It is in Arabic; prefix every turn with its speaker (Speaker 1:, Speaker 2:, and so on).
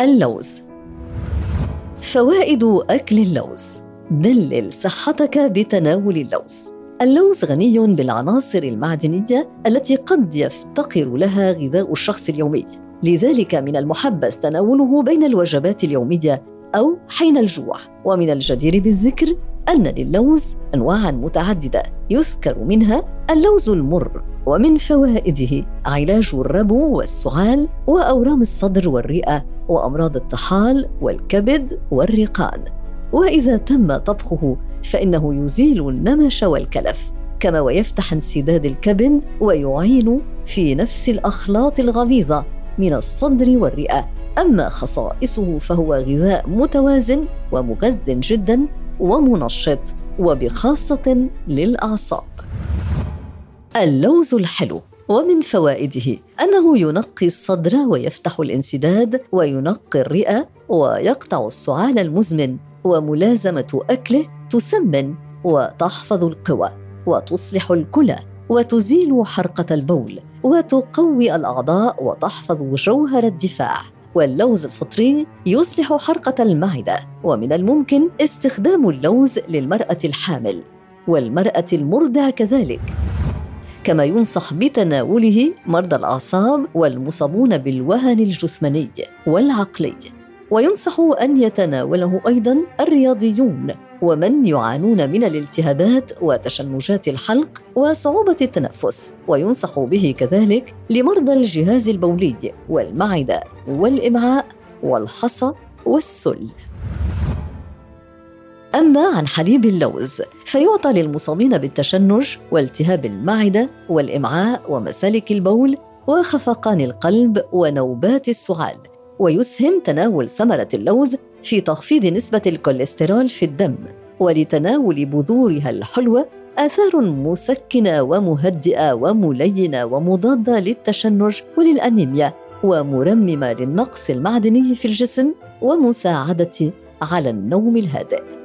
Speaker 1: اللوز. فوائد أكل اللوز. دلل صحتك بتناول اللوز. اللوز غني بالعناصر المعدنية التي قد يفتقر لها غذاء الشخص اليومي. لذلك من المحبذ تناوله بين الوجبات اليومية أو حين الجوع. ومن الجدير بالذكر أن للوز أنواعا متعددة يذكر منها اللوز المر. ومن فوائده علاج الربو والسعال وأورام الصدر والرئة وأمراض الطحال والكبد واليرقان. وإذا تم طبخه فإنه يزيل النمش والكلف كما ويفتح انسداد الكبد ويعين في نفس الأخلاط الغليظة من الصدر والرئة. أما خصائصه فهو غذاء متوازن ومغذ جدا ومنشط وبخاصة للأعصاب. اللوز الحلو. ومن فوائده أنه ينقي الصدر ويفتح الانسداد وينقي الرئة ويقطع السعال المزمن وملازمة أكله تسمن وتحفظ القوى وتصلح الكلى وتزيل حرقة البول وتقوي الأعضاء وتحفظ جوهر الدفاع. واللوز الفطري يصلح حرقة المعدة ومن الممكن استخدام اللوز للمرأة الحامل والمرأة المرضع كذلك. كما ينصح بتناوله مرضى الأعصاب والمصابون بالوهن الجثماني والعقلي. وينصح أن يتناوله أيضا الرياضيون ومن يعانون من الالتهابات وتشنجات الحلق وصعوبة التنفس. وينصح به كذلك لمرضى الجهاز البولي والمعدة والأمعاء والحصى والسل. أما عن حليب اللوز فيعطى للمصابين بالتشنج والتهاب المعدة والأمعاء ومسالك البول وخفقان القلب ونوبات السعال ويسهم تناول ثمرة اللوز في تخفيض نسبة الكوليسترول في الدم ولتناول بذورها الحلوة آثار مسكنة ومهدئة وملينة ومضادة للتشنج وللأنيميا ومرممة للنقص المعدني في الجسم ومساعدة على النوم الهادئ.